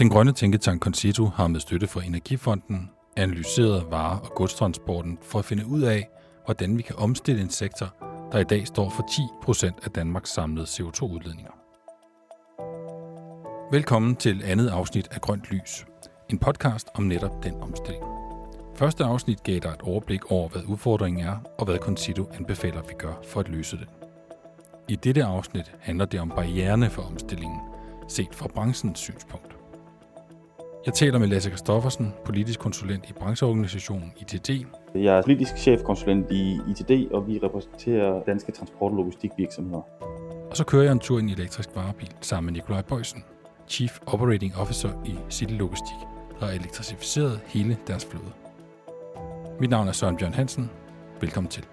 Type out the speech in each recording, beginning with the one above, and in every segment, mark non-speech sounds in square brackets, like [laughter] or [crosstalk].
Den grønne tænketank Concito har med støtte fra Energifonden analyseret varer- og godstransporten for at finde ud af, hvordan vi kan omstille en sektor, der i dag står for 10% af Danmarks samlede CO2-udledninger. Velkommen til andet afsnit af Grønt Lys, en podcast om netop den omstilling. Første afsnit gav dig et overblik over, hvad udfordringen er, og hvad Concito anbefaler, vi gør for at løse den. I dette afsnit handler det om barriererne for omstillingen, set fra branchens synspunkt. Jeg taler med Lasse Kristoffersen, politisk konsulent i brancheorganisationen ITD. Jeg er politisk chefkonsulent i ITD, og vi repræsenterer danske transport- og logistikvirksomheder. Og så kører jeg en tur i en elektrisk varebil sammen med Nikolaj Bøjsen, Chief Operating Officer i City Logistik, der har elektrificeret hele deres flåde. Mit navn er Søren Bjørn Hansen. Velkommen til.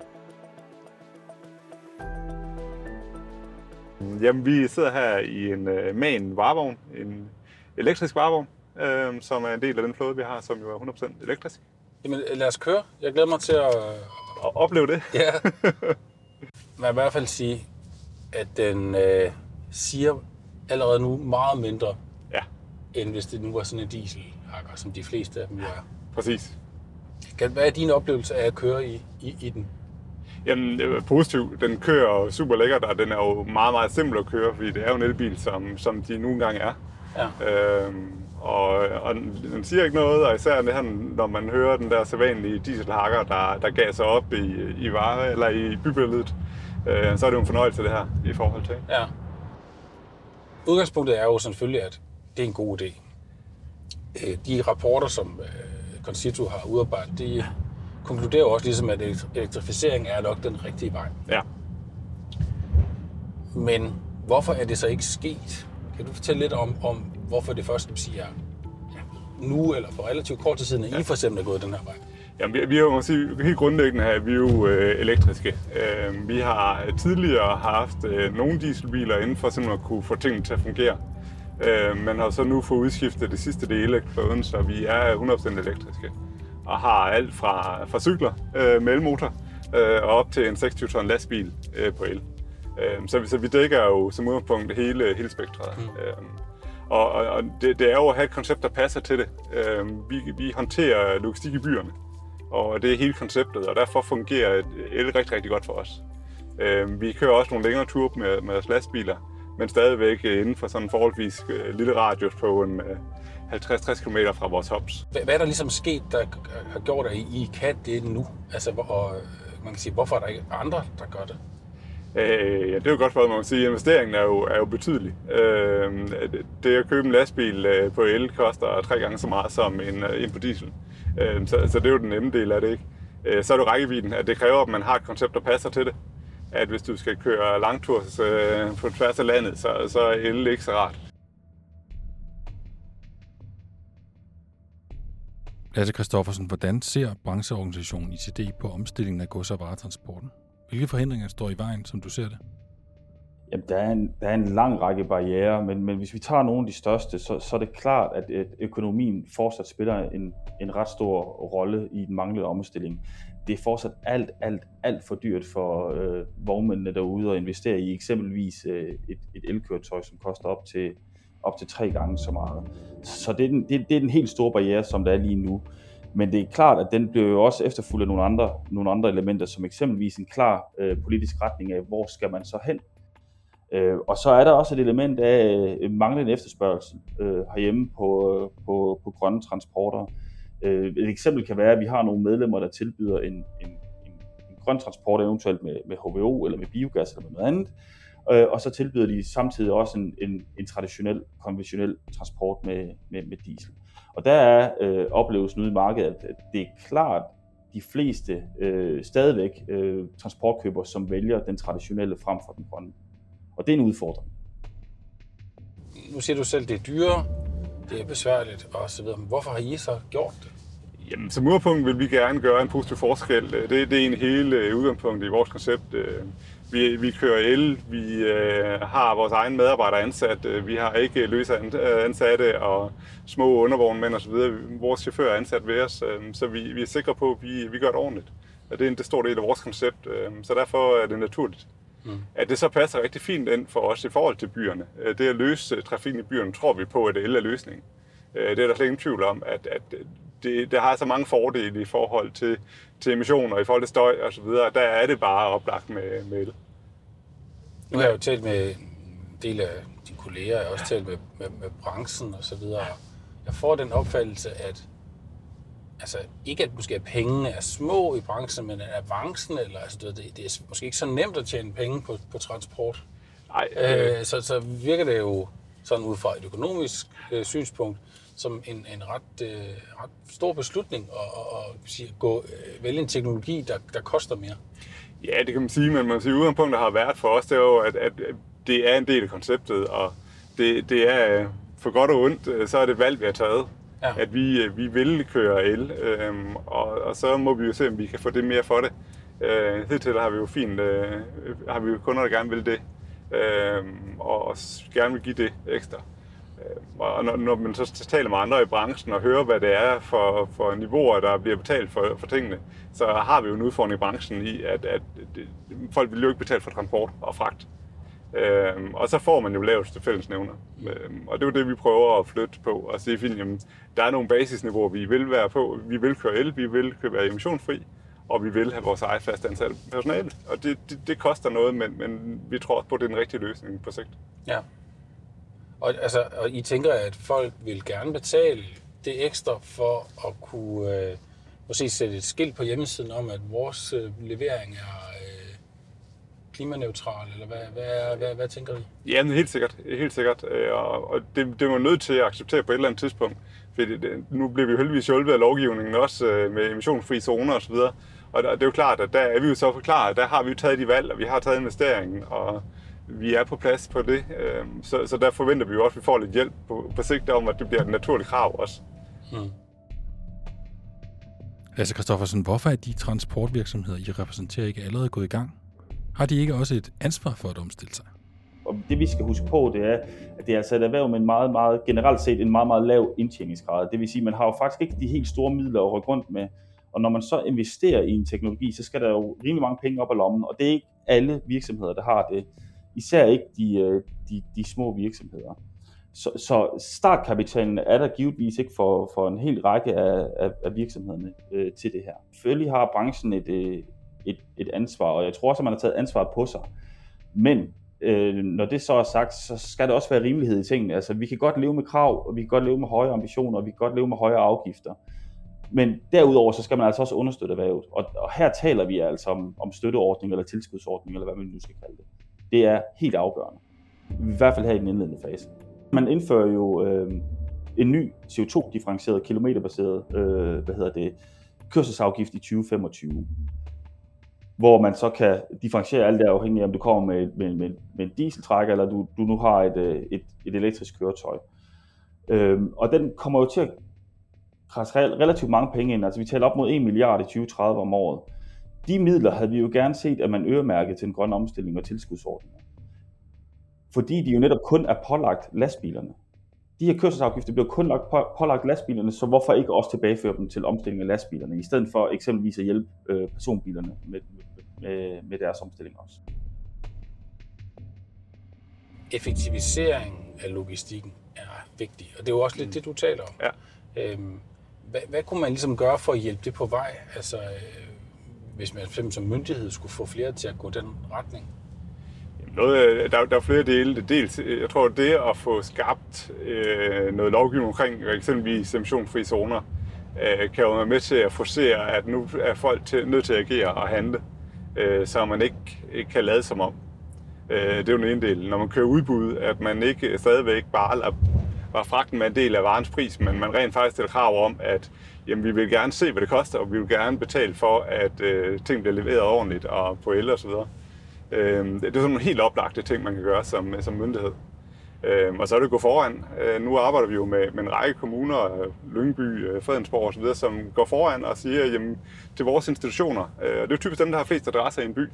Jamen, vi sidder her i en uh, MAN varevogn, en elektrisk varevogn, uh, som er en del af den flåde, vi har, som jo er 100% elektrisk. Jamen, lad os køre. Jeg glæder mig til at... Og opleve det. Ja. [laughs] Man vil i hvert fald sige, at den øh, siger allerede nu meget mindre, Ja, end hvis det nu var sådan en dieselhakker, som de fleste af dem jo er. præcis. Kan- Hvad er din oplevelse af at køre i, i, i den? Jamen, det er positivt. Den kører super lækkert, og den er jo meget, meget simpel at køre, fordi det er jo en elbil, som, som de nogle gange er. Ja. Øhm, og, og den siger ikke noget, og især det her, når man hører den der sædvanlige dieselhakker, der, der gasser op i, i vare, eller i bybilledet, øh, så er det jo en fornøjelse det her i forhold til. Ja. Udgangspunktet er jo selvfølgelig, at det er en god idé. Øh, De rapporter, som øh, Concito har udarbejdet, de konkluderer også ligesom, at elektri- elektrificering er nok den rigtige vej. Ja. Men hvorfor er det så ikke sket? Kan du fortælle lidt om, om hvorfor det først vil sige, er ja, nu eller for relativt kort tid siden, at I for eksempel er gået den her vej? Jamen, vi, vi er jo sige, helt grundlæggende her, vi er jo øh, elektriske. Øh, vi har tidligere haft øh, nogle dieselbiler inden for simpelthen at kunne få tingene til at fungere. Øh, men har så nu fået udskiftet det sidste del af flåden, så vi er 100% elektriske. Og har alt fra, fra cykler øh, med elmotor øh, og op til en 26 ton lastbil øh, på el. Øh, så, vi- så vi dækker jo som udgangspunkt hele, hele spektret. Mm. Øh, og og, og det, det er jo at have et koncept, der passer til det. Øh, vi, vi håndterer logistik i byerne, og det er hele konceptet, og derfor fungerer el rigtig, rigtig godt for os. Øh, vi kører også nogle længere ture med, med vores lastbiler, men stadigvæk inden for sådan en forholdsvis øh, lille radius på en øh, 50-60 km fra vores hubs. Hvad, er der ligesom sket, der har gjort, at I kan det nu? Altså, hvor, og, øh, man kan sige, hvorfor er der ikke andre, der gør det? Øh, ja, det er jo godt for, at man kan sige, at investeringen er jo, er jo betydelig. Øh, det at købe en lastbil øh, på el koster tre gange så meget som en, øh, en på diesel. Øh, så, så det er jo den nemme del af det, ikke? Øh, så er det jo rækkevidden, at det kræver, at man har et koncept, der passer til det. At hvis du skal køre langtur øh, på tværs af landet, så, så er el ikke så rart. Lasse Kristoffersen, hvordan ser brancheorganisationen ICD på omstillingen af gods- og varetransporten? Hvilke forhindringer står i vejen, som du ser det? Jamen, der, er en, der er en lang række barriere, men, men hvis vi tager nogle af de største, så, så er det klart, at, at økonomien fortsat spiller en, en ret stor rolle i den manglende omstilling. Det er fortsat alt, alt, alt for dyrt for øh, vognmændene derude at investere i eksempelvis øh, et, et elkøretøj, som koster op til, op til tre gange så meget. Så det er, den, det, det er den helt store barriere, som der er lige nu. Men det er klart, at den bliver jo også efterfulgt af nogle andre, nogle andre elementer, som eksempelvis en klar øh, politisk retning af, hvor skal man så hen? Øh, og så er der også et element af øh, manglende efterspørgsel øh, herhjemme på, øh, på, på grønne transporter. Øh, et eksempel kan være, at vi har nogle medlemmer, der tilbyder en, en, en, en grøn transport, eventuelt med, med HVO eller med biogas eller med noget andet. Øh, og så tilbyder de samtidig også en, en, en traditionel, konventionel transport med, med, med diesel. Og der er øh, oplevelsen ude i markedet, at, det er klart, de fleste øh, stadigvæk øh, transportkøber, som vælger den traditionelle frem for den grønne. Og det er en udfordring. Nu siger du selv, det er dyrere, det er besværligt og så videre. Men hvorfor har I så gjort det? Jamen, som udgangspunkt vil vi gerne gøre en positiv forskel. Det, det er egentlig hele øh, udgangspunktet i vores koncept. Øh, Vi, vi kører el, vi øh, har vores egen medarbejdere ansat, øh, vi har ikke løse ansatte og små undervognmænd osv. Vores chauffør er ansat ved os, øh, så vi, vi er sikre på, at vi, vi gør det ordentligt. Og det er en det stor del af vores koncept, øh, så derfor er det naturligt. Mm. At det så passer rigtig fint ind for os i forhold til byerne. Øh, Det at løse trafikken i byerne, tror vi på, at el er løsningen. Øh, det er der slet ingen tvivl om, at, at det, det har så mange fordele i forhold til, til emissioner, i forhold til støj og så videre. Der er det bare oplagt med, med el. Nu har jeg jo talt med en del af dine kolleger, jeg har også talt med, med, med branchen og så videre. Jeg får den opfattelse, at altså ikke at måske pengene er små i branchen, men avancen, eller altså, det, det er måske ikke så nemt at tjene penge på, på transport. Nej. Øh, så, så virker det jo sådan ud fra et økonomisk øh, synspunkt, som en, en ret, øh, ret stor beslutning at, at, at sige, gå, øh, vælge en teknologi, der, der koster mere. Ja, det kan man sige, men man sige, udgangspunktet har været for os, det er jo, at, at det er en del af konceptet, og det, det er for godt og ondt, øh, så er det et valg, vi har taget. Ja. At vi, øh, vi vil køre el, øh, og, og så må vi jo se, om vi kan få det mere for det. Øh, hidtil har vi jo fint, øh, har vi jo kunder, der gerne vil det, øh, og, og gerne vil give det ekstra. Øh, og når, når man så taler med andre i branchen og hører, hvad det er for, for niveauer, der bliver betalt for, for tingene, så har vi jo en udfordring i branchen i, at, at det, folk vil jo ikke betale for transport og fragt. Øhm, og så får man jo laveste fællesnævner. Øhm, og det er jo det, vi prøver at flytte på og sige, at jamen, der er nogle basisniveauer, vi vil være på. Vi vil køre el, vi vil være emissionsfri, og vi vil have vores eget fastansatte personale. Og det, det, det koster noget, men, men vi tror også på, at det er den rigtige løsning på sigt. Ja. Og, altså, og I tænker, at folk vil gerne betale det ekstra for at kunne øh, måske sætte et skilt på hjemmesiden om, at vores øh, levering er øh, klimaneutral, eller hvad, hvad, hvad, hvad tænker I? Ja, men helt sikkert. Helt sikkert. Øh, og, og det, det var nødt til at acceptere på et eller andet tidspunkt. Fordi det, nu bliver vi jo heldigvis hjulpet af lovgivningen også øh, med emissionsfri zoner osv. Og det er jo klart, at der er vi jo så forklaret, der har vi jo taget de valg, og vi har taget investeringen, og vi er på plads på det. Øhm, så, så der forventer vi jo også, at vi får lidt hjælp på, på sigt om, at det bliver et naturligt krav også. Hmm. Lasse Kristoffersen, hvorfor er de transportvirksomheder, I repræsenterer, ikke allerede gået i gang? Har de ikke også et ansvar for at omstille sig? Og det vi skal huske på, det er, at det er altså et erhverv med en meget, meget, generelt set en meget, meget lav indtjeningsgrad. Det vil sige, at man har jo faktisk ikke de helt store midler at rykke rundt med. Og når man så investerer i en teknologi, så skal der jo rimelig mange penge op af lommen, og det er ikke alle virksomheder, der har det. Især ikke de, øh, de, de små virksomheder. Så, så startkapitalen er der givetvis ikke for, for en hel række af, af, af virksomhederne øh, til det her. Selvfølgelig har branchen et, øh, et, et ansvar, og jeg tror også, at man har taget ansvaret på sig. Men øh, når det så er sagt, så skal der også være rimelighed i tingene. Altså, vi kan godt leve med krav, og vi kan godt leve med høje ambitioner, og vi kan godt leve med højere afgifter. Men derudover, så skal man altså også understøtte erhvervet. Og, og her taler vi altså om, om støtteordning eller tilskudsordning, eller hvad man nu skal kalde det. Det er helt afgørende. I hvert fald her i den indledende fase. Man indfører jo øh, en ny CO2-differentieret, kilometerbaseret øh, hvad hedder det, kørselsafgift i 2025 hvor man så kan differentiere alt det afhængig af, om du kommer med, med, med, med en dieseltrækker, eller du, du nu har et, øh, et, et elektrisk køretøj. Øhm, og den kommer jo til at krasse relativt mange penge ind. Altså vi taler op mod 1 milliard i 2030 om året. De midler havde vi jo gerne set, at man øremærkede til en grøn omstilling og tilskudsordninger. Fordi de jo netop kun er pålagt lastbilerne. De her kørselsafgifter bliver kun lagt på, pålagt lastbilerne, så hvorfor ikke også tilbageføre dem til omstilling af lastbilerne, i stedet for eksempelvis at hjælpe øh, personbilerne med, med, med deres omstilling også. Effektivisering af logistikken er vigtig, og det er jo også lidt mm. det, du taler om. Ja. Øhm, hvad, hvad kunne man ligesom gøre for at hjælpe det på vej? Altså, øh, hvis man fx som myndighed skulle få flere til at gå den retning? Noget, der, der er flere dele. Dels, øh, jeg tror, det at få skabt øh, noget lovgivning omkring eksempelvis emissionsfri zoner, øh, kan jo være med til at forcere, at nu er folk til, nødt til at agere og handle, øh, så man ikke, ikke kan lade som om. Øh, det er jo den ene del. Når man kører udbud, at man ikke stadigvæk bare lader var fragten med en del af varens pris, men man rent faktisk stiller krav om, at jamen, vi vil gerne se, hvad det koster, og vi vil gerne betale for, at øh, ting bliver leveret ordentligt og på el og så videre. Øh, det er sådan nogle helt oplagte ting, man kan gøre som, øh, som myndighed. Øh, og så er det at gå foran. Øh, nu arbejder vi jo med, med en række kommuner, øh, Lyngby, øh, Fredensborg osv., som går foran og siger jamen, til vores institutioner, øh, og det er typisk dem, der har flest adresser i en by,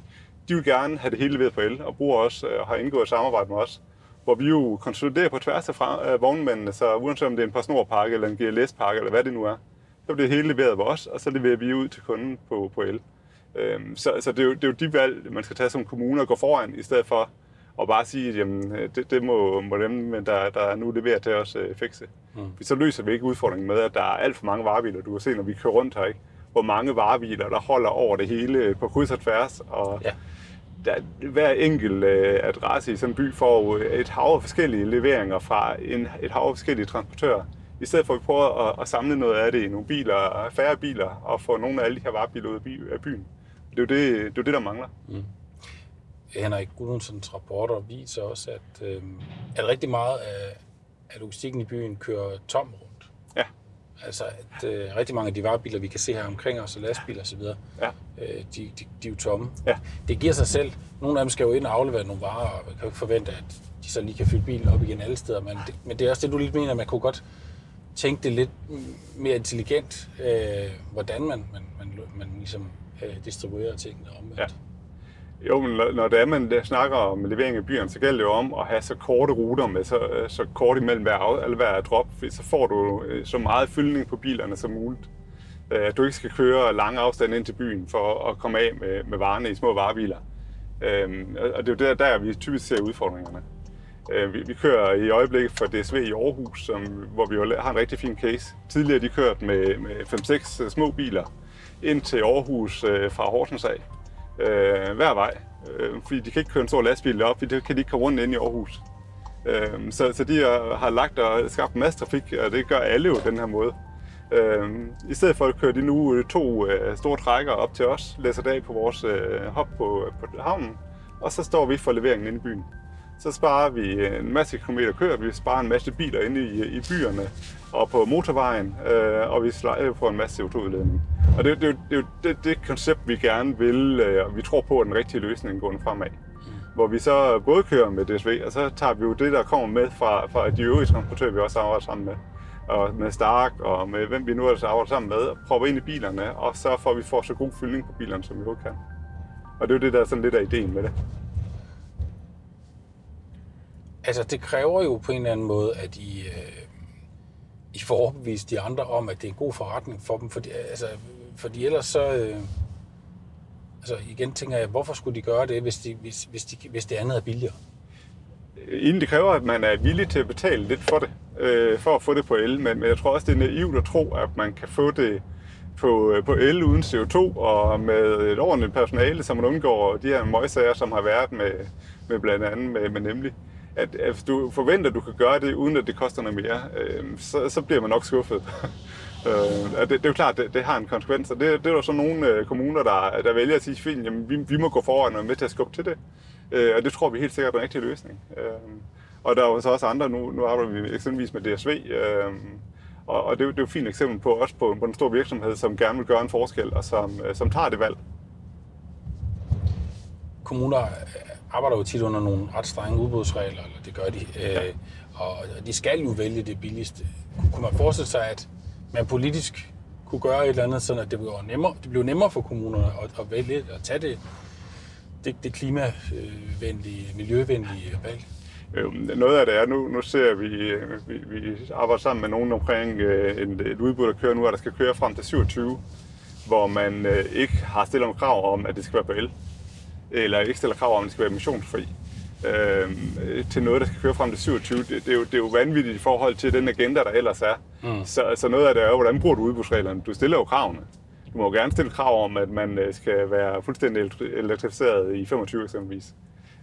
de vil gerne have det hele leveret på el, og bruger også øh, har indgået et samarbejde med os hvor vi jo konsoliderer på tværs af, fra, øh, vognmændene, så uanset om det er en PostNord-pakke eller en GLS-pakke eller hvad det nu er, så bliver det hele leveret af os, og så leverer vi ud til kunden på, på el. Øhm, så så det, er jo, det er jo de valg, man skal tage som kommune og gå foran, i stedet for og bare sige, at jamen, det, det må, må dem, der, der nu leverer til os, øh, fikse. Mm. Så løser vi ikke udfordringen med, at der er alt for mange varebiler. Du kan se, når vi kører rundt her, ikke? hvor mange varebiler, der holder over det hele på kryds og tværs. Og ja. der, hver enkelt øh, adresse i sådan en by får et hav af forskellige leveringer fra en, et hav af forskellige transportører. I stedet for at vi prøver at, at samle noget af det i nogle biler, færre biler, og få nogle af alle de her varebiler ud af byen. Det er jo det, det, er jo det der mangler. Mm. Henrik Gudmundsens rapporter viser også, at, øh, at rigtig meget af, af logistikken i byen kører tom rundt. Ja. Altså, at øh, rigtig mange af de varebiler, vi kan se her omkring os, og lastbiler osv., ja. øh, de, de, de er jo tomme. Ja. Det giver sig selv. Nogle af dem skal jo ind og aflevere nogle varer, og man kan jo ikke forvente, at de så lige kan fylde bilen op igen alle steder. Men det, men det er også det, du lidt mener, at man kunne godt tænke det lidt mere intelligent, øh, hvordan man, man, man, man ligesom øh, distribuerer tingene om. Ja. Jo, men når det er, man snakker om levering i byerne, så gælder det jo om at have så korte ruter med så, øh, så kort imellem hver, eller hver drop, for så får du øh, så meget fyldning på bilerne som muligt. At du ikke skal køre lange afstande ind til byen for at komme af med, med varerne i små varebiler. Øhm, og det er jo der, der vi typisk ser udfordringerne. Øh, vi, vi kører i øjeblikket for DSV i Aarhus, som, hvor vi jo har en rigtig fin case. Tidligere de kørt med, med 5-6 øh, små biler ind til Aarhus øh, fra Horsens af øh, hver vej. Øh, fordi de kan ikke køre en stor lastbil op, fordi det kan de ikke komme rundt ind i Aarhus. Øh, så, så de har lagt og skabt en masse trafik, og det gør alle jo den her måde. Øh, I stedet for at køre de nu to øh, store trækker op til os, læser dag på vores øh, hop på, på havnen, og så står vi for leveringen inde i byen. Så sparer vi en masse kilometer kørt, vi sparer en masse biler inde i, i byerne og på motorvejen, øh, og vi øh, får en masse CO2-udledning. Og det, det, det, det, det, det koncept, vi gerne vil, øh, og vi tror på, at den rigtige løsning går fremad. Hvor vi så både kører med DSV, og så tager vi jo det, der kommer med fra, fra de øvrige transportører, vi også arbejder sammen med. Og med Stark, og med hvem vi nu også arbejder sammen med, og propper ind i bilerne, og så får vi får så god fyldning på bilerne, som vi overhovedet kan. Og det er jo det, der er sådan lidt af ideen med det. Altså, det kræver jo på en eller anden måde, at I, øh, I får overbevist de andre om, at det er en god forretning for dem. Fordi, altså, fordi ellers så... Øh, altså igen tænker jeg, hvorfor skulle de gøre det, hvis, de, hvis, hvis, de, hvis det andet er billigere? Inden det kræver, at man er villig til at betale lidt for det, øh, for at få det på el. Men, men jeg tror også, det er naivt at tro, at man kan få det på, øh, på el uden CO2 og med et ordentligt personale, som man undgår de her møgsager, som har været med, med blandt andet med, med nemlig at, at hvis du forventer, at du kan gøre det, uden at det koster noget mere, øh, så, så bliver man nok skuffet. [laughs] øh, det, det er jo klart, det, det har en konsekvens, og det, det er jo så nogle øh, kommuner, der, der vælger at sige, fint, jamen, vi, vi må gå foran og være med til at skubbe til det. Øh, og det tror vi helt sikkert er en rigtig løsning. Øh, og der er jo så også andre, nu, nu arbejder vi eksempelvis med DSV, øh, og, og det, er det er jo et fint eksempel på også på, på en stor virksomhed, som gerne vil gøre en forskel, og som, øh, som tager det valg. Kommuner arbejder jo tit under nogle ret strenge udbudsregler, eller det gør de. Øh, og de skal jo vælge det billigste. Kunne man forestille sig, at man politisk kunne gøre et eller andet, sådan at det blev nemmere, det blev nemmere for kommunerne at, at vælge at tage det, det, det klimavenlige, miljøvenlige valg? Noget af det er, nu, nu ser vi, vi, vi arbejder sammen med nogen omkring øh, et, et udbud, der kører nu, og der skal køre frem til 27, hvor man øh, ikke har stillet om krav om, at det skal være på el eller ikke stiller krav om, at det skal være emissionsfri, øh, til noget, der skal køre frem til 27, det, det, er jo, det er jo vanvittigt i forhold til den agenda, der ellers er. Mm. Så, så noget af det er jo, hvordan bruger du udbudsreglerne? Du stiller jo kravene. Du må jo gerne stille krav om, at man øh, skal være fuldstændig elektrificeret i 25 eksempelvis.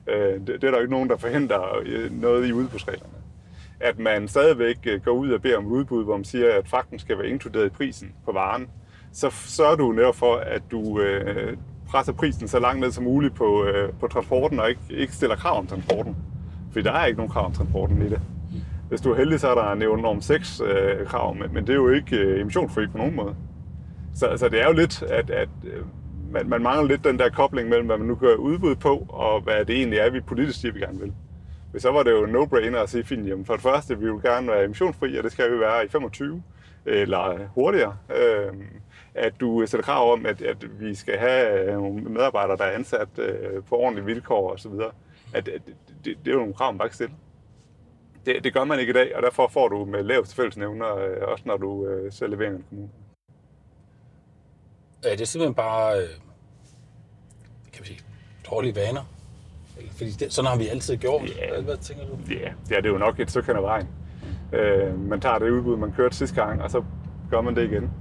Øh, det, det er der jo ikke nogen, der forhindrer øh, noget i udbudsreglerne. At man stadigvæk går ud og beder om udbud, hvor man siger, at fragten skal være inkluderet i prisen på varen, så sørger du netop for, at du, øh, presser prisen så langt ned som muligt på, øh, på transporten, og ikke, ikke stiller krav om transporten. For der er ikke nogen krav om transporten i det. Hvis du er heldig, så er der en norm 6 øh, krav, men, men det er jo ikke øh, emissionsfri på nogen måde. Så, så det er jo lidt, at, at øh, man, man mangler lidt den der kobling mellem, hvad man nu gør udbud på, og hvad det egentlig er, vi politisk siger, vi gerne vil. Hvis så var det jo no-brainer at sige, fint, jamen for det første, vi vil gerne være emissionsfri, og det skal vi være i 25, øh, eller hurtigere. Øh, at du sætter krav om, at, at vi skal have nogle medarbejdere, der er ansat øh, på ordentlige vilkår osv. At, at det, det, det er jo nogle krav, man bare kan stille. Det, det gør man ikke i dag, og derfor får du med laveste fællesnævner, øh, også når du øh, ser leveringer i kommunen. Ja, det er simpelthen bare, øh, kan vi sige, dårlige vaner, Fordi det, sådan har vi altid gjort. Ja. Hvad, tænker du? Ja, ja, det er jo nok et stykke hen ad vejen. Øh, man tager det udbud, man kørte sidste gang, og så gør man det igen.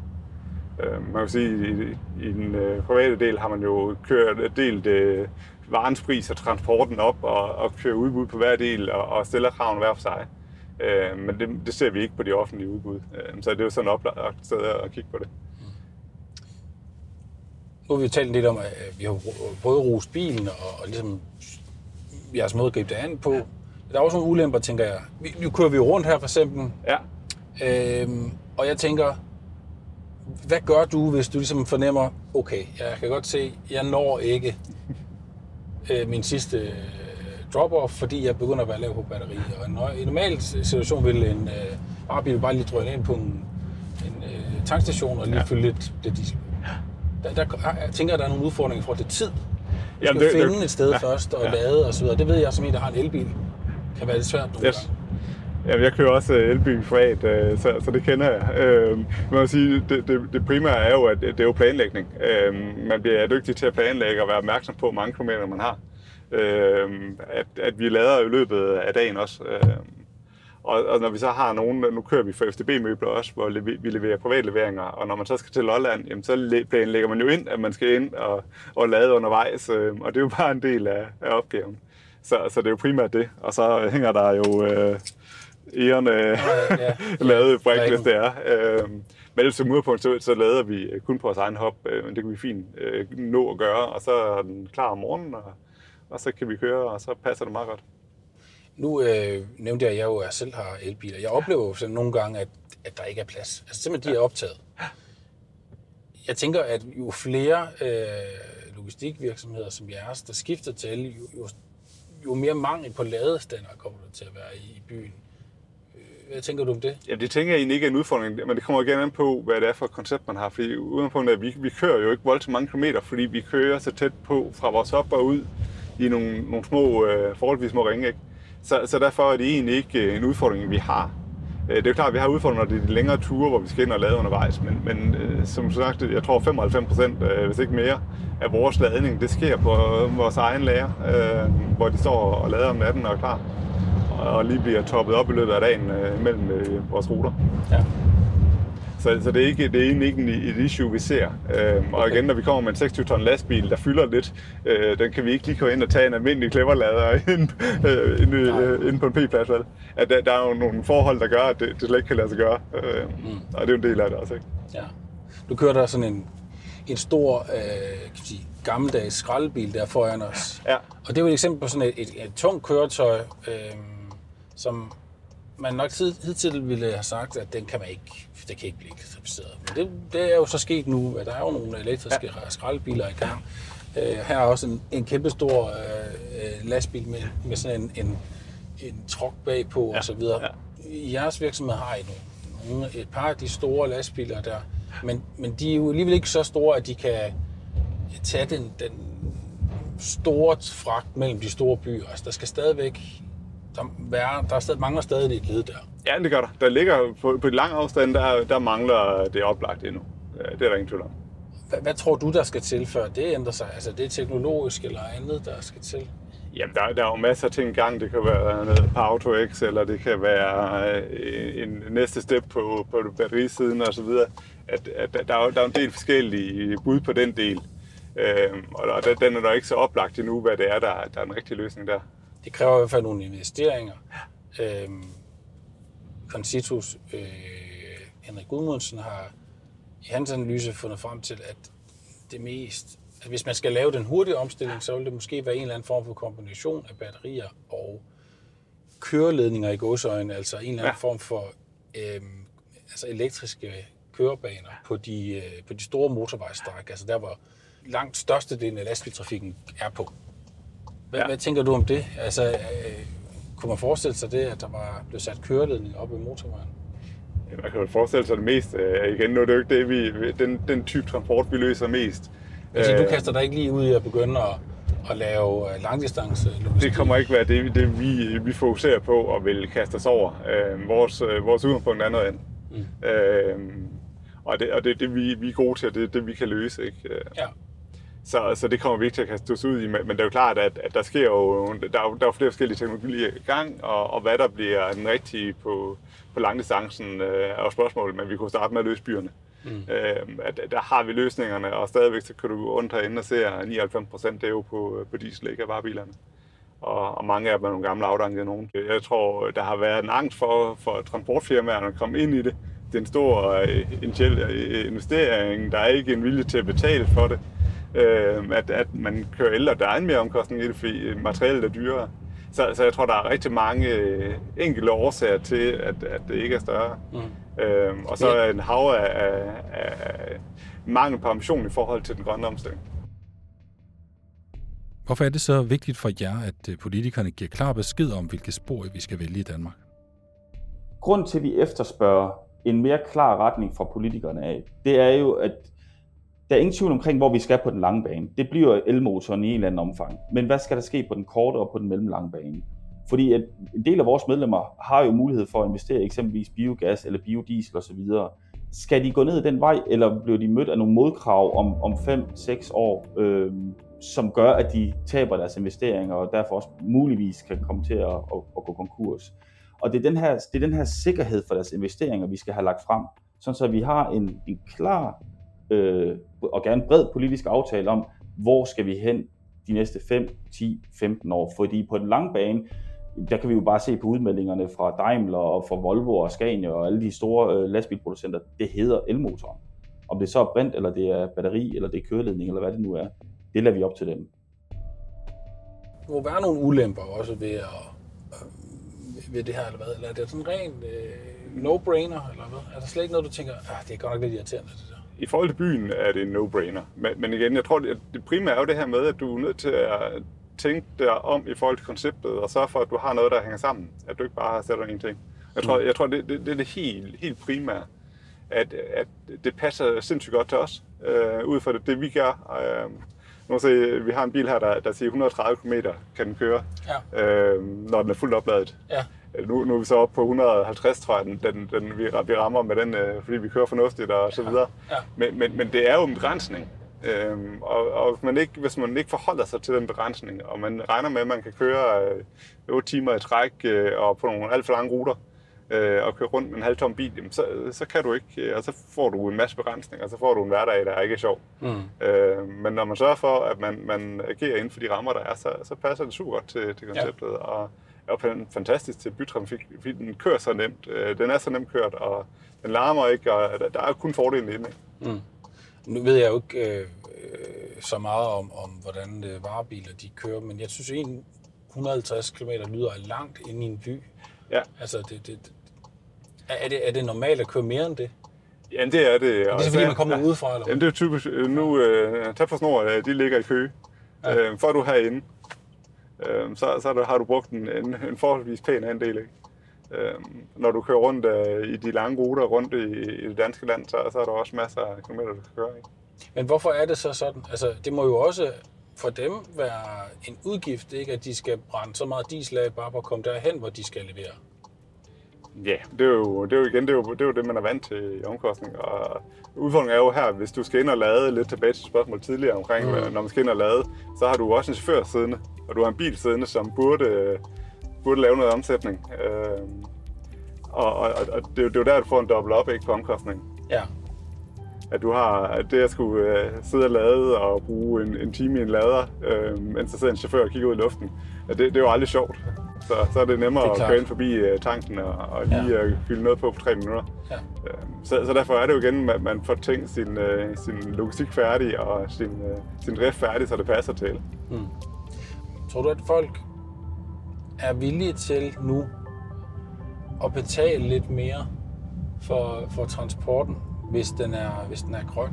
Øh, man kan sige, i, i den øh, private del har man jo kørt delt øh, varens pris og transporten op og, og kører udbud på hver del og, og stiller kravene hver for sig. Øh, men det, det ser vi ikke på de offentlige udbud. Øh, så det er jo sådan et oplagt sted at kigge på det. Nu har vi talt lidt om, at vi har både rost bilen og, og ligesom jeres måde at gribe det an på. Der er også nogle ulemper, tænker jeg. Nu kører vi jo rundt her for eksempel, Ja, øhm, og jeg tænker, hvad gør du, hvis du ligesom fornemmer, okay, jeg kan godt se, jeg når ikke øh, min sidste øh, drop-off, fordi jeg begynder at være lav på batteri. Og en- i en normal situation vil en øh, varebil bare lige drøne ind på en, en øh, tankstation og lige ja. fylde lidt, lidt diesel. Der, der, jeg tænker, at der er nogle udfordringer forhold til tid. Du skal Jamen, det- finde det- et sted ja, først og ja. lade og så videre. Det ved jeg som en, der har en elbil. kan være lidt svært nogle Yes. gange. Ja, jeg kører også elby elbil privat, øh, så, så det kender jeg. Øh, man vil sige, det, det, det primære er jo, at det det er jo planlægning. Øh, man bliver dygtig til at planlægge og være opmærksom på, hvor mange kilometer man har. Øh, at, at vi lader i løbet af dagen også. Øh, og, og når vi så har nogen, nu kører vi for FDB-møbler også, hvor vi leverer privatleveringer, og når man så skal til Lolland, jamen, så planlægger man jo ind, at man skal ind og, og lade undervejs, øh, og det er jo bare en del af, af opgaven. Så, så det er jo primært det. Og så øh, hænger der jo øh, ærerne ja. lavet brik, Rækken. hvis det er. Øh, men ellers som udgangspunkt, så, så lader vi kun på vores egen hop. Øh, men det kan vi fint øh, nå at gøre, og så er den klar om morgenen, og, og så kan vi køre, og så passer det meget godt. Nu øh, nævnte jeg, at jeg jo selv har elbiler. Jeg oplever jo sådan nogle gange, at, at der ikke er plads. Altså simpelthen, de er optaget. Jeg tænker, at jo flere øh, logistikvirksomheder som jeres, der skifter til el, jo, jo, jo mere mangel på ladestander kommer der til at være i, i byen. Hvad tænker du om det? Ja, det tænker jeg egentlig ikke er en udfordring, men det kommer igen an på, hvad det er for et koncept, man har. Fordi udgangspunktet er, at vi, vi kører jo ikke voldsomt mange kilometer, fordi vi kører så tæt på fra vores op og ud i nogle, nogle små, øh, forholdsvis små ringe. Ikke? Så, så derfor er det egentlig ikke øh, en udfordring, vi har. Øh, Det er jo klart, at vi har udfordringer, når det er de længere ture, hvor vi skal ind og lade undervejs, men, men øh, som sagt, jeg tror 95 procent, øh, hvis ikke mere, af vores ladning, det sker på øh, vores egen lager, øh, hvor de står og lader om natten og er klar, og lige bliver toppet op i løbet af dagen øh, mellem øh, vores ruter. Ja. Så, så det, er ikke, det er egentlig ikke en- et issue, vi ser. Øhm, og igen, når vi kommer med en 26 ton lastbil, der fylder lidt, øh, den kan vi ikke lige gå ind og tage en almindelig klemmerlader [laughs] ind, øh, ind, øh, ind på en p-plads. Vel? At der, der er jo nogle forhold, der gør, at det, det slet ikke kan lade sig gøre. Øh, mm. Og det er jo en del af det også. Ikke? Ja. Du kører der sådan en, en stor, øh, kan sige, gammeldags skraldebil der foran os. Ja. Og det er jo et eksempel på sådan et, et, et tungt køretøj, øh, som man nok hidtil ville have sagt, at den kan man ikke, det kan ikke blive elektrificeret. Men det, det er jo så sket nu, at der er jo nogle elektriske ja. skraldebiler i gang. Øh, her er også en, en kæmpe stor øh, lastbil med, med sådan en, en, en trok bagpå ja. og så videre. Ja. I jeres virksomhed har I nogle, et par af de store lastbiler der, men, men de er jo alligevel ikke så store, at de kan tage den, den store fragt mellem de store byer. Altså, der skal stadigvæk der, være, der er stadig, mangler stadig et led der. Ja, det gør der. Der ligger på, på de lange afstande, der, der mangler det oplagt endnu. Det er der ingen tvivl om. Hvad, hvad tror du, der skal til, før det ændrer sig? Altså, det er teknologisk eller andet, der skal til? Jamen, der, der er jo masser af ting i gang. Det kan være noget på AutoX, eller det kan være øh, en næste step på, på batterisiden osv. At, at der, er jo, der er en del forskellige bud på den del. Øhm, og der, der- den er der ikke så oplagt endnu, hvad det er, der, der er en rigtig løsning der. Det kræver i hvert fald nogle investeringer. Øhm, Concitus, øh, Henrik Gudmundsen har i hans analyse fundet frem til, at det mest, at hvis man skal lave den hurtige omstilling, så vil det måske være en eller anden form for kombination af batterier og køreledninger i godsøjne, altså en eller anden Ja. form for øhm, altså elektriske kørebaner på de, øh, på de store motorvejsstræk, altså der hvor langt størstedelen af lastbiltrafikken er på. Hvad, ja. Hvad tænker du om det? Altså, øh, kunne man forestille sig det, at der var blevet sat køreledning op i motorvejen? Man kan jo forestille sig det mest. Øh, igen, nu er det jo ikke det, vi, den, den type transport, vi løser mest. Altså, du Øh, kaster dig ikke lige ud i at begynde at, at lave øh, langdistance logistik? Det kommer ikke være det, det vi, vi fokuserer på og vil kaste os over. Øh, vores, øh, vores udgangspunkt er noget andet. Mm. Øh, og det, og det, det vi, vi er gode til, det er det, vi kan løse. Ikke? Ja. Så, så det kommer vi ikke til at kaste os ud i, men det er jo klart, at, at der sker jo, der er, der er flere forskellige teknologier i gang, og, og hvad der bliver den rigtige på, på langdistancen øh, er jo spørgsmålet, men vi kunne starte med at løse byerne. Mm. Øh, at, der har vi løsningerne, og stadigvæk så kan du gå rundt herinde og se, at 99 procent er jo på, på diesel, ikke af varebilerne. Og, og mange af dem er nogle gamle afdankede nogen. Jeg tror, der har været en angst for, for transportfirmaerne at komme ind i det. Det er en stor uh, investering, der er ikke en vilje til at betale for det. Uh, at, at man kører el, og der er en mere omkostning i det, fordi materialet er dyrere. Så, så jeg tror, der er rigtig mange enkelte årsager til, at, at det ikke er større. Mm. Uh, og så er en hav af, af, af mangel på ambition i forhold til den grønne omstilling. Hvorfor er det så vigtigt for jer, at øh, politikerne giver klar besked om, hvilke spor vi skal vælge i Danmark? Grunden til, at vi efterspørger en mere klar retning fra politikerne af, det er jo, at der er ingen tvivl omkring, hvor vi skal på den lange bane. Det bliver elmotoren i en eller anden omfang. Men hvad skal der ske på den korte og på den mellemlange bane? Fordi at en del af vores medlemmer har jo mulighed for at investere i eksempelvis biogas eller biodiesel osv. Skal de gå ned den vej, eller bliver de mødt af nogle modkrav om, om 5-6 år? Øh, som gør, at de taber deres investeringer, og derfor også muligvis kan komme til at, at, at gå konkurs. Og det er, den her, det er den her sikkerhed for deres investeringer, vi skal have lagt frem, sådan så vi har en, en klar øh, og gerne bred politisk aftale om, hvor skal vi hen de næste 5, 10, 15 år. Fordi på den lange bane, der kan vi jo bare se på udmeldingerne fra Daimler og fra Volvo og Scania og alle de store øh, lastbilproducenter, det hedder elmotoren. Om det så er brint, eller det er batteri, eller det er køreledning, eller hvad det nu er det lader vi op til dem. Der må være nogle ulemper også ved, at, øh, ved det her, eller hvad? Eller er det sådan rent øh, no-brainer, eller hvad? Er der slet ikke noget, du tænker, ah, det er godt nok lidt irriterende, det der? I forhold til byen er det en no-brainer. Men, men igen, jeg tror, det primære er jo det her med, at du er nødt til at tænke dig om i forhold til konceptet, og sørge for, at du har noget, der hænger sammen. At du ikke bare har sat dig ingenting. Jeg tror, mm. jeg tror det, det, det er det helt, helt primære, at, at det passer sindssygt godt til os, øh, ud fra det, det vi gør. Øh, nu se, vi har en bil her, der, der siger 130 km kan den køre, ja. øh, når den er fuldt opladet. Ja. Nu, nu er vi så oppe på 150, tror jeg, den, den, den, vi, vi rammer med den, øh, fordi vi kører fornuftigt og så videre. Ja. Ja. Men, men, men det er jo en begrænsning. Øhm, og og hvis, man ikke, hvis man ikke forholder sig til den begrænsning, og man regner med, at man kan køre øh, 8 timer i træk øh, og på nogle alt for lange ruter, øh, og køre rundt med en halvtom bil, jamen, så, så kan du ikke, øh, og så får du en masse begrænsninger, og så får du en hverdag, der er ikke er sjov. Mm. Øh, men når man sørger for, at man, man agerer inden for de rammer, der er, så, så passer det super godt til, til konceptet, ja. og er fantastisk til bytrafik, fordi den kører så nemt. Øh, den er så nemt kørt, og den larmer ikke, og der, er kun fordelen inde. Mm. Nu ved jeg jo ikke øh, så meget om, om hvordan øh, varebiler de kører, men jeg synes egentlig, 150 km lyder langt ind i en by. Ja. Altså, det, det, er det, er det normalt at køre mere end det? Ja, det er det. Er det er fordi, man kommer ja, udefra? Eller? Jamen, det er typisk. Øh, nu, uh, tag for snor, de ligger i kø. Ja. Uh, for du herinde, øh, så, så der, har du brugt en, en, en forholdsvis pæn andel. Ikke? Uh, når du kører rundt øh, i de lange ruter rundt i, i det danske land, så, så er der også masser af kilometer, du kan køre. Ikke? Men hvorfor er det så sådan? Altså, det må jo også for dem være en udgift, ikke? at de skal brænde så meget diesel af bare for at komme derhen, hvor de skal levere. Ja, det er, jo, det er jo igen det er jo, det er jo det, man er vant til i omkostning. Og udfordringen er jo her, hvis du skal ind og lade, lidt tilbage til spørgsmålet tidligere omkring, mm. når man skal ind og lade, så har du også en chauffør siddende, og du har en bil siddende, som burde, burde lave noget omsætning. Øh, og, og, og det, er jo, det er jo der, du får en dobbelt op ikke, på omkostning. Ja. At du har at det at skulle uh, sidde og lade og bruge en, en time i en lader, øh, mens der sidder en chauffør og kigger ud i luften, at det, det er jo aldrig sjovt så, så er det nemmere det er at køre ind forbi uh, tanken og, og lige ja. uh, fylde noget på på tre minutter. Ja. Uh, så, så derfor er det jo igen, at man får tænkt sin, uh, sin logistik færdig og sin, uh, sin drift færdig, så det passer til. Mm. Tror du, at folk er villige til nu at betale lidt mere for, for transporten, hvis den er, hvis den er grøn?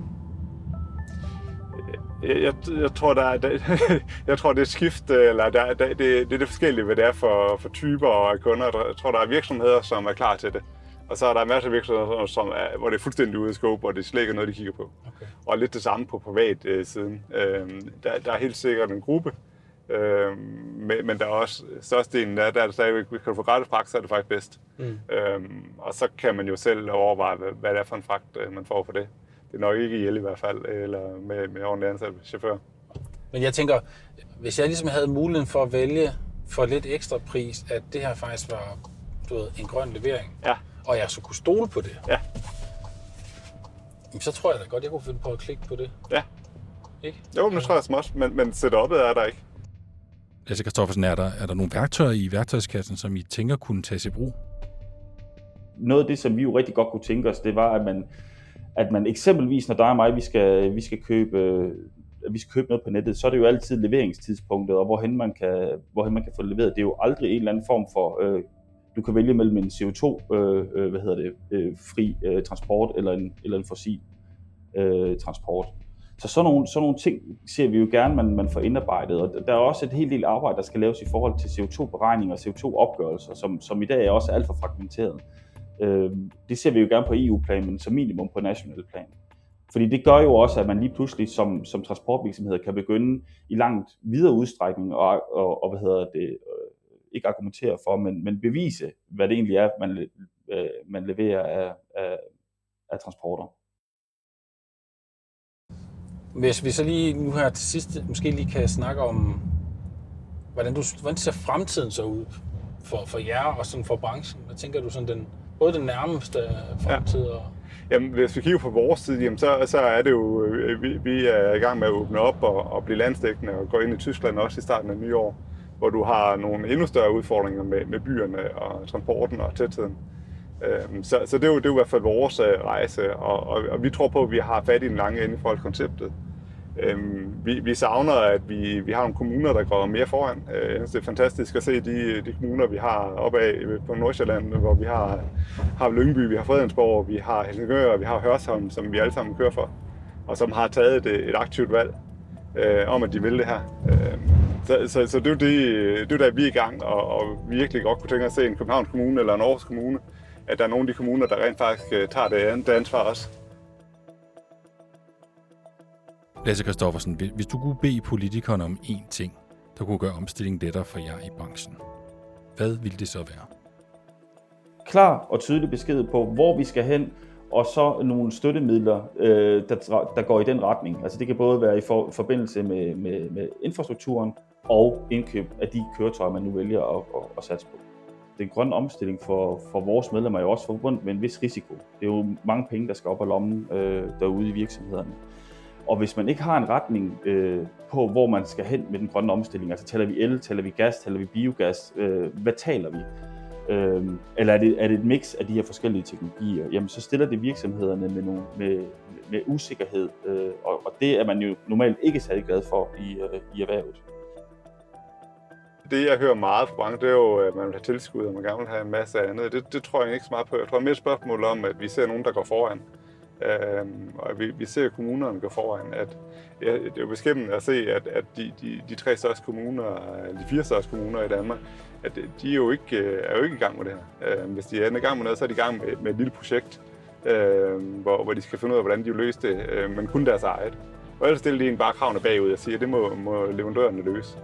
Jeg, jeg, jeg, tror, der er, der, [laughs] jeg tror, det er skift, eller der, der, det, det er det forskellige, hvad det er for, for typer og kunder. Jeg tror, der er virksomheder, som er klar til det. Og så er der en masse virksomheder, som er, hvor det er fuldstændig ude af scope, og det er slet ikke noget, de kigger på. Okay. Og lidt det samme på privat øh, siden. Øhm, der, der er helt sikkert en gruppe, øhm, men, men der er også størstedelen, der, der er det stadigvæk, hvis kan du få gratis fragt, så er det faktisk bedst. Mm. Øhm, og så kan man jo selv overveje, hvad, hvad det er for en fragt, øh, man får for det det er nok ikke i el i hvert fald, eller med, med ordentlig ansat chauffør. Men jeg tænker, hvis jeg ligesom havde muligheden for at vælge for lidt ekstra pris, at det her faktisk var du ved, en grøn levering, Ja. og jeg så kunne stole på det, Ja. jamen, så tror jeg da godt, jeg kunne finde på at klikke på det. Ja. Ikke? Jo, men det tror jeg småt, men, men setup'et er der ikke. Lasse Kristoffersen, er der, er der nogle værktøjer i værktøjskassen, som I tænker kunne tages i brug? noget af det, som vi jo rigtig godt kunne tænke os, det var, at man, at man eksempelvis, når der og mig, vi skal, vi skal købe øh, vi skal købe noget på nettet, så er det jo altid leveringstidspunktet, og hvorhen man kan, hvorhen man kan få det leveret. Det er jo aldrig en eller anden form for, øh, du kan vælge mellem en CO2, øh, øh, hvad hedder det, øh, fri øh, transport, eller en, eller en fossil øh, transport. Så sådan nogle, sådan nogle ting ser vi jo gerne, man, man får indarbejdet, og der er også et helt del arbejde, der skal laves i forhold til CO2-beregninger og CO2-opgørelser, som, som i dag er også alt for fragmenteret. Øh, det ser vi jo gerne på EU-plan, men som minimum på national plan. Fordi det gør jo også, at man lige pludselig som, som transportvirksomhed kan begynde i langt videre udstrækning og, og, og hvad hedder det, øh, ikke argumentere for, men, men bevise, hvad det egentlig er, man, øh, man leverer af, af, af transporter. Hvis vi så lige nu her til sidst måske lige kan snakke om, hvordan, du, hvordan ser fremtiden så ud for, for jer og sådan for branchen? Hvad tænker du sådan den, både den nærmeste fremtid og... Jamen, hvis vi kigger på vores side, jamen, så, så er det jo, øh, vi, vi er i gang med at åbne op og, og blive landstækkende og gå ind i Tyskland også i starten af nye år, hvor du har nogle endnu større udfordringer med, med byerne og transporten og tætheden. Øhm, Så, så det, er jo, det er jo i hvert fald vores øh, rejse, og, og, og vi tror på, at vi har fat i den lange ende i forhold til konceptet. Øhm, vi, vi savner, at vi, vi har nogle kommuner, der går mere foran. Øh, Jeg synes, det er fantastisk at se de, de kommuner, vi har oppe af på Nordsjælland, hvor vi har, har Lyngby, vi har Fredensborg, vi har Helsingør, vi har Hørsholm, som vi alle sammen kører for, og som har taget et, et aktivt valg øh, om, at de vil det her. Øh, så, så, så det er jo det, det er der, vi er i gang, og, og virkelig godt kunne tænke os at se en Københavns Kommune eller en Aarhus Kommune, at der er nogle af de kommuner, der rent faktisk øh, tager det, det ansvar også. Lasse Kristoffersen, hvis- hvis du kunne bede politikerne om én ting, der kunne gøre omstillingen lettere for jer i branchen, hvad ville det så være? klar og tydelig besked på, hvor vi skal hen, og så nogle støttemidler, øh, der, der går i den retning. Altså det kan både være i for, forbindelse med, med, med infrastrukturen og indkøb af de køretøjer, man nu vælger at, at, at satse på. Den grønne omstilling for, for vores medlemmer er jo også forbundet med en vis risiko. Det er jo mange penge, der skal op af lommen øh, derude i virksomhederne. Og hvis man ikke har en retning øh, på, hvor man skal hen med den grønne omstilling, altså taler vi el, taler vi gas, taler vi biogas, øh, hvad taler vi? Øh, eller er det, er det et mix af de her forskellige teknologier, jamen så stiller det virksomhederne med, nogle, med, med usikkerhed, øh, og, og det er man jo normalt ikke særlig glad for i, øh, i erhvervet. Det, jeg hører meget fra branchen, det er jo, at man vil have tilskud, og man gerne vil have en masse andet. Det, det tror jeg ikke så meget på. Jeg tror mere et spørgsmål om, at vi ser nogen, der går foran. Øhm, og vi, vi ser kommunerne gå foran. At, ja, det er jo beskæmmende at se, at, at de, de, de tre største kommuner, øh, de fire største kommuner i Danmark, at øh, de er jo ikke, øh, er jo ikke i gang med det her. Øhm, hvis de er i gang med noget, så er de i gang med, med et lille projekt, øhm, hvor, hvor de skal finde ud af, hvordan de vil løse det, øh, men kun deres eget. Og ellers stiller de en bare kravene bagud og siger, at det må, må leverandørerne løse.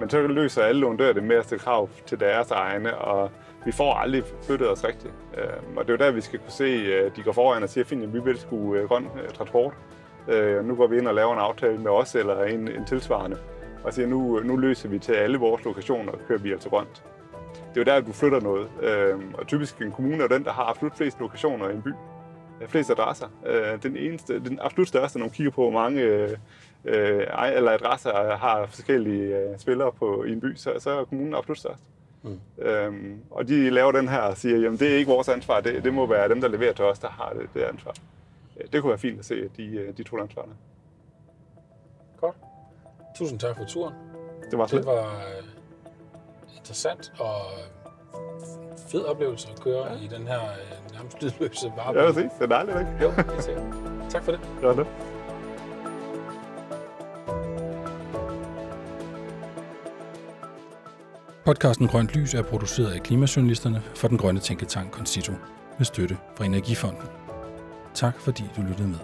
Men så løser alle leverandører det med at stille krav til deres egne, og vi får aldrig flyttet os rigtigt. Øh, Og det er jo der, vi skal kunne se, at de går foran og siger, at vi vil skulle øh, grøn øh, transport. Øh, Nu går vi ind og laver en aftale med os eller en, en tilsvarende, og siger, nu, øh, nu løser vi til alle vores lokationer, og kører vi altså grønt. Det er jo der, at du flytter noget. Øh, Og typisk en kommune er den, der har absolut flest lokationer i en by. Øh, Flest adresser. Øh, Den eneste, den absolut største, når man kigger på, hvor mange øh, øh, ej- eller adresser har forskellige øh, spillere på, i en by, så, så er kommunen absolut størst. Mm. Øhm, og de laver den her og siger, jamen det er ikke vores ansvar, det, det må være dem, der leverer til os, der har det, det ansvar. Øh, Det kunne være fint at se, at de, øh, de to ansvarene. Godt. Tusind tak for turen. Det var Det var øh, interessant og fed oplevelse at køre ja. i den her nærmest lydløse varebil. Ja, præcis. Det er dejligt, ikke? Jo, det jeg. Tak for det. Ja, det. Podcasten Grønt Lys er produceret af Klimasjournalisterne for den grønne tænketank Concito med støtte fra Energifonden. Tak fordi du lyttede med.